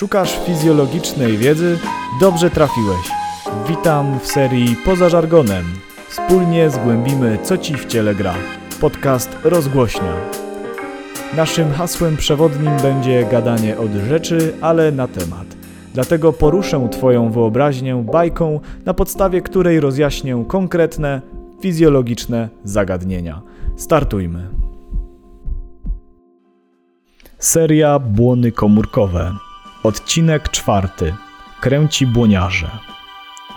Szukasz fizjologicznej wiedzy? Dobrze trafiłeś. Witam w serii Poza żargonem. Wspólnie zgłębimy, co ci w ciele gra. Podcast rozgłośnia. Naszym hasłem przewodnim będzie gadanie od rzeczy, ale na temat. Dlatego poruszę Twoją wyobraźnię bajką, na podstawie której rozjaśnię konkretne, fizjologiczne zagadnienia. Startujmy. Seria Błony komórkowe. Odcinek czwarty. Kręci błoniarze.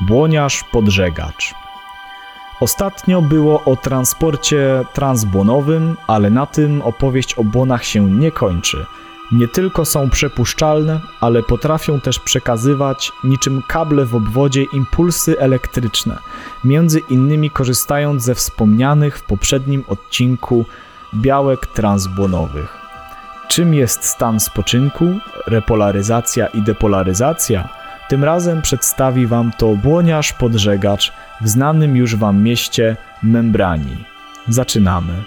Błoniarz podżegacz. Ostatnio było o transporcie transbłonowym, ale na tym opowieść o błonach się nie kończy. Nie tylko są przepuszczalne, ale potrafią też przekazywać niczym kable w obwodzie impulsy elektryczne, między innymi korzystając ze wspomnianych w poprzednim odcinku białek transbłonowych. Czym jest stan spoczynku, repolaryzacja i depolaryzacja? Tym razem przedstawi Wam to błoniarz podżegacz w znanym już Wam mieście Membrani. Zaczynamy.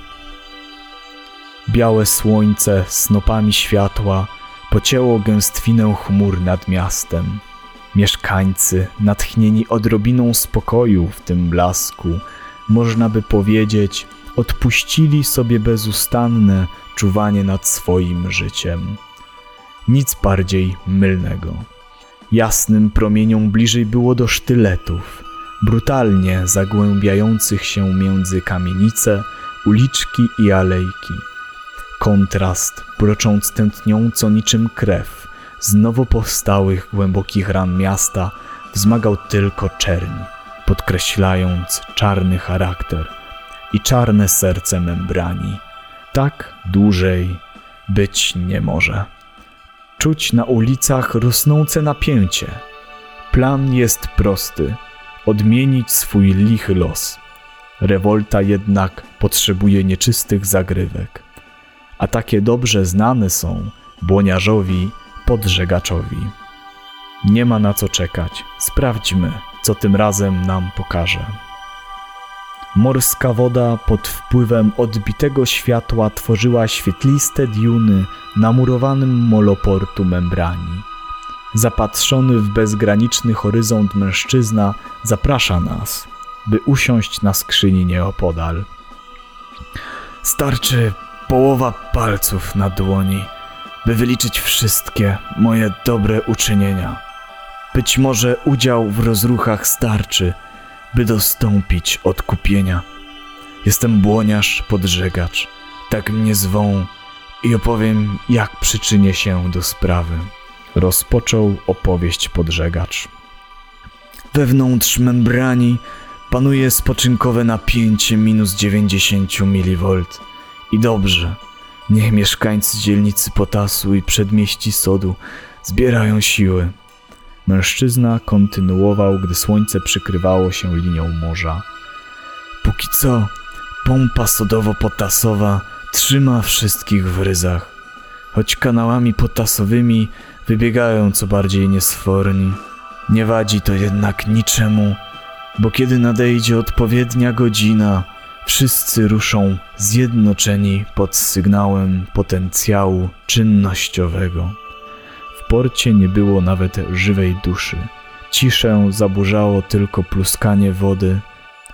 Białe słońce snopami światła pocięło gęstwinę chmur nad miastem. Mieszkańcy, natchnieni odrobiną spokoju w tym blasku, można by powiedzieć, odpuścili sobie bezustanne czuwanie nad swoim życiem. Nic bardziej mylnego. Jasnym promieniom bliżej było do sztyletów, brutalnie zagłębiających się między kamienice, uliczki i alejki. Kontrast, brocząc tętniąco niczym krew, z nowo powstałych głębokich ran miasta wzmagał tylko czerń, podkreślając czarny charakter i czarne serce membrani. Tak dłużej być nie może. Czuć na ulicach rosnące napięcie. Plan jest prosty: odmienić swój lichy los. Rewolta jednak potrzebuje nieczystych zagrywek. A takie dobrze znane są błoniarzowi podżegaczowi. Nie ma na co czekać. Sprawdźmy, co tym razem nam pokaże. Morska woda pod wpływem odbitego światła tworzyła świetliste diuny na murowanym moloportu membrani. Zapatrzony w bezgraniczny horyzont mężczyzna zaprasza nas, by usiąść na skrzyni nieopodal. Starczy połowa palców na dłoni, by wyliczyć wszystkie moje dobre uczynienia. Być może udział w rozruchach starczy – by dostąpić odkupienia. Jestem błoniarz, podżegacz, tak mnie zwą i opowiem, jak przyczynię się do sprawy. Rozpoczął opowieść podżegacz. Wewnątrz membrani panuje spoczynkowe napięcie minus 90 mV. I dobrze, niech mieszkańcy dzielnicy Potasu i przedmieści Sodu zbierają siły Mężczyzna kontynuował, gdy słońce przykrywało się linią morza. Póki co, pompa sodowo-potasowa trzyma wszystkich w ryzach, choć kanałami potasowymi wybiegają co bardziej niesforni. Nie wadzi to jednak niczemu, bo kiedy nadejdzie odpowiednia godzina, wszyscy ruszą zjednoczeni pod sygnałem potencjału czynnościowego porcie nie było nawet żywej duszy. Ciszę zaburzało tylko pluskanie wody.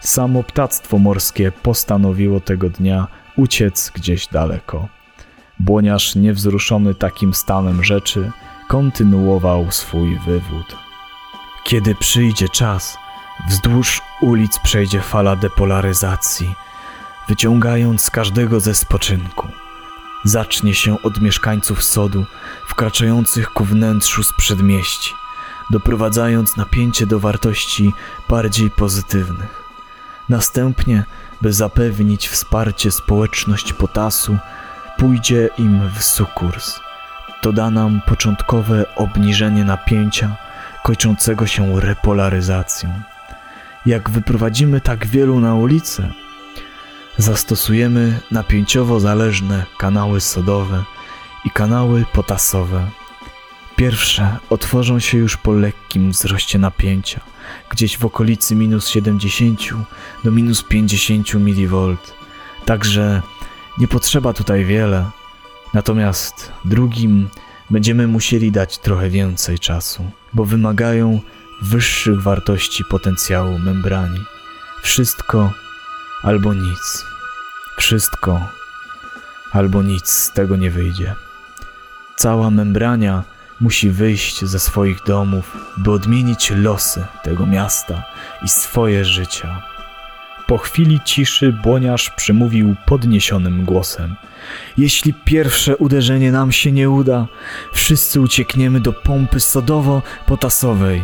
Samo ptactwo morskie postanowiło tego dnia uciec gdzieś daleko. Błoniarz, niewzruszony takim stanem rzeczy, kontynuował swój wywód. Kiedy przyjdzie czas, wzdłuż ulic przejdzie fala depolaryzacji, wyciągając każdego ze spoczynku – zacznie się od mieszkańców sodu wkraczających ku wnętrzu z przedmieści, doprowadzając napięcie do wartości bardziej pozytywnych. Następnie, by zapewnić wsparcie społeczność potasu, pójdzie im w sukurs. To da nam początkowe obniżenie napięcia, kończącego się repolaryzacją. Jak wyprowadzimy tak wielu na ulicę, Zastosujemy napięciowo zależne kanały sodowe i kanały potasowe. Pierwsze otworzą się już po lekkim wzroście napięcia, gdzieś w okolicy minus 70 do minus 50 mV. Także nie potrzeba tutaj wiele. Natomiast drugim będziemy musieli dać trochę więcej czasu, bo wymagają wyższych wartości potencjału membrani. Wszystko albo nic. Wszystko albo nic z tego nie wyjdzie. Cała membrania musi wyjść ze swoich domów, by odmienić losy tego miasta i swoje życia. Po chwili ciszy błoniarz przemówił podniesionym głosem. Jeśli pierwsze uderzenie nam się nie uda, wszyscy uciekniemy do pompy sodowo-potasowej.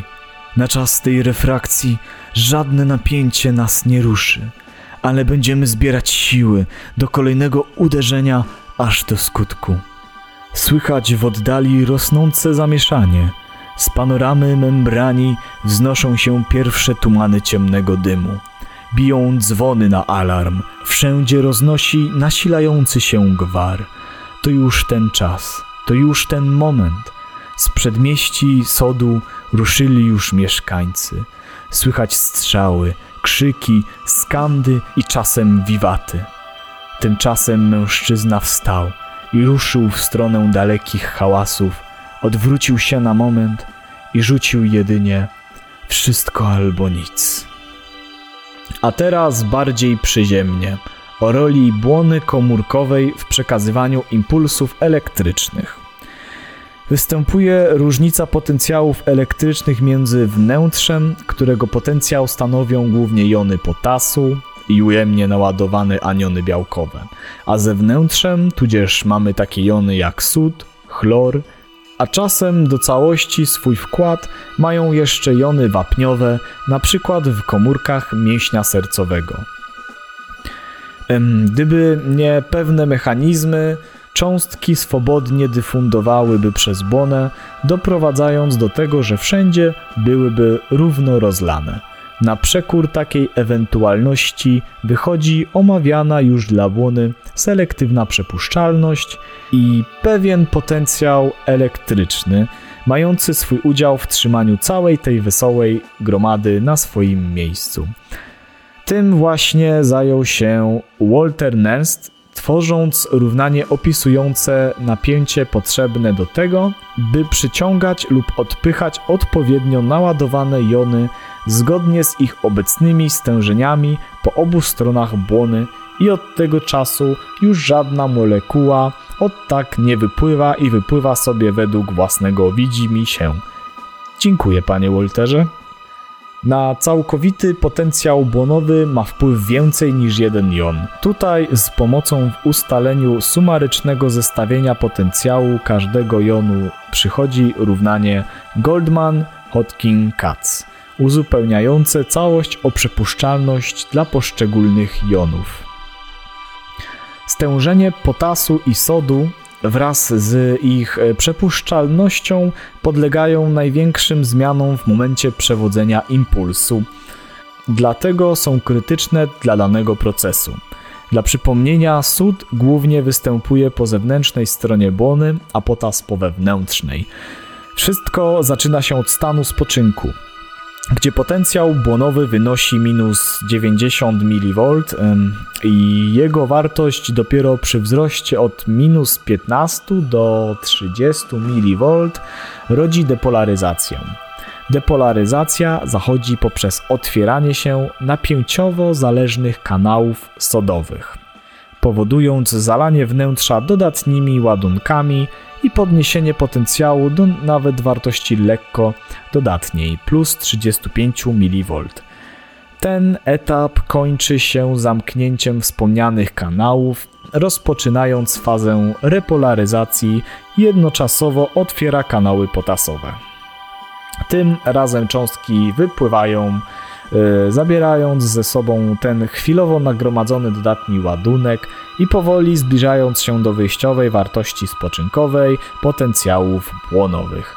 Na czas tej refrakcji żadne napięcie nas nie ruszy, ale będziemy zbierać siły do kolejnego uderzenia aż do skutku. Słychać w oddali rosnące zamieszanie. Z panoramy membrani wznoszą się pierwsze tumany ciemnego dymu. Biją dzwony na alarm, wszędzie roznosi nasilający się gwar. To już ten czas, to już ten moment. Z przedmieści sodu ruszyli już mieszkańcy. Słychać strzały, krzyki, skandy i czasem wiwaty. Tymczasem mężczyzna wstał i ruszył w stronę dalekich hałasów. Odwrócił się na moment i rzucił jedynie wszystko albo nic. A teraz bardziej przyziemnie o roli błony komórkowej w przekazywaniu impulsów elektrycznych. Występuje różnica potencjałów elektrycznych między wnętrzem, którego potencjał stanowią głównie jony potasu i ujemnie naładowane aniony białkowe, a zewnętrzem, tudzież mamy takie jony jak sód, chlor, a czasem do całości swój wkład mają jeszcze jony wapniowe, na przykład w komórkach mięśnia sercowego. Gdyby nie pewne mechanizmy, cząstki swobodnie dyfundowałyby przez błonę, doprowadzając do tego, że wszędzie byłyby równo rozlane. Na przekór takiej ewentualności wychodzi omawiana już dla błony selektywna przepuszczalność i pewien potencjał elektryczny, mający swój udział w trzymaniu całej tej wesołej gromady na swoim miejscu. Tym właśnie zajął się Walter Nernst, tworząc równanie opisujące napięcie potrzebne do tego, by przyciągać lub odpychać odpowiednio naładowane jony zgodnie z ich obecnymi stężeniami po obu stronach błony i od tego czasu już żadna molekuła od tak nie wypływa i wypływa sobie według własnego widzi mi się. Dziękuję panie Walterze. Na całkowity potencjał błonowy ma wpływ więcej niż jeden jon. Tutaj z pomocą w ustaleniu sumarycznego zestawienia potencjału każdego jonu przychodzi równanie Goldman-Hodgkin-Katz, uzupełniające całość o przepuszczalność dla poszczególnych jonów. Stężenie potasu i sodu wraz z ich e, przepuszczalnością podlegają największym zmianom w momencie przewodzenia impulsu. Dlatego są krytyczne dla danego procesu. Dla przypomnienia, sód głównie występuje po zewnętrznej stronie błony, a potas po wewnętrznej. Wszystko zaczyna się od stanu spoczynku gdzie potencjał błonowy wynosi minus 90 mV i jego wartość dopiero przy wzroście od minus 15 do 30 mV rodzi depolaryzację. Depolaryzacja zachodzi poprzez otwieranie się napięciowo zależnych kanałów sodowych, powodując zalanie wnętrza dodatnimi ładunkami i podniesienie potencjału do nawet wartości lekko dodatniej plus 35 mV. Ten etap kończy się zamknięciem wspomnianych kanałów, rozpoczynając fazę repolaryzacji jednoczasowo otwiera kanały potasowe. Tym razem cząstki wypływają zabierając ze sobą ten chwilowo nagromadzony dodatni ładunek i powoli zbliżając się do wyjściowej wartości spoczynkowej potencjałów błonowych.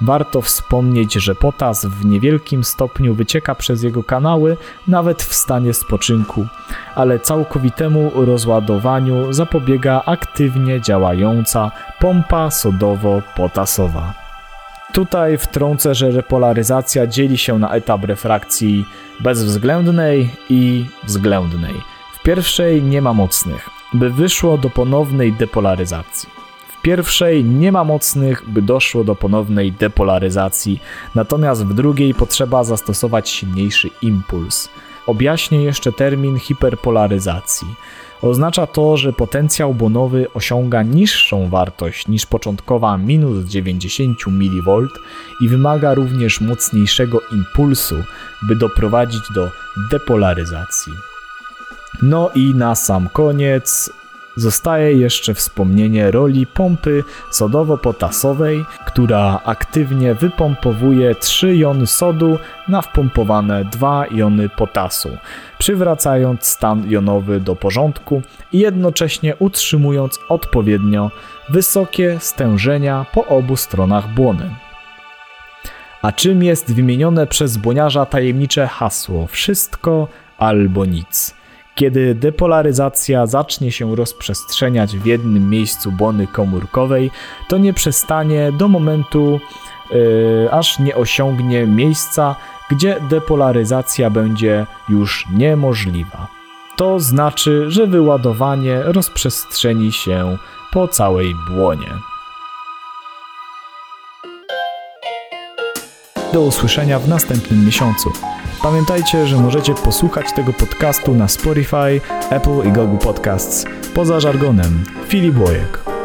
Warto wspomnieć, że potas w niewielkim stopniu wycieka przez jego kanały, nawet w stanie spoczynku, ale całkowitemu rozładowaniu zapobiega aktywnie działająca pompa sodowo-potasowa. Tutaj wtrącę, że repolaryzacja dzieli się na etap refrakcji bezwzględnej i względnej. W pierwszej nie ma mocnych, by wyszło do ponownej depolaryzacji. W pierwszej nie ma mocnych, by doszło do ponownej depolaryzacji, natomiast w drugiej potrzeba zastosować silniejszy impuls. Objaśnię jeszcze termin hiperpolaryzacji. Oznacza to, że potencjał bonowy osiąga niższą wartość niż początkowa minus 90 mV i wymaga również mocniejszego impulsu, by doprowadzić do depolaryzacji. No i na sam koniec Zostaje jeszcze wspomnienie roli pompy sodowo-potasowej, która aktywnie wypompowuje 3 jony sodu na wpompowane 2 jony potasu, przywracając stan jonowy do porządku i jednocześnie utrzymując odpowiednio wysokie stężenia po obu stronach błony. A czym jest wymienione przez błoniarza tajemnicze hasło wszystko albo nic? Kiedy depolaryzacja zacznie się rozprzestrzeniać w jednym miejscu błony komórkowej, to nie przestanie do momentu, yy, aż nie osiągnie miejsca, gdzie depolaryzacja będzie już niemożliwa. To znaczy, że wyładowanie rozprzestrzeni się po całej błonie. Do usłyszenia w następnym miesiącu. Pamiętajcie, że możecie posłuchać tego podcastu na Spotify, Apple i Google Podcasts. Poza żargonem, Filip Łojek.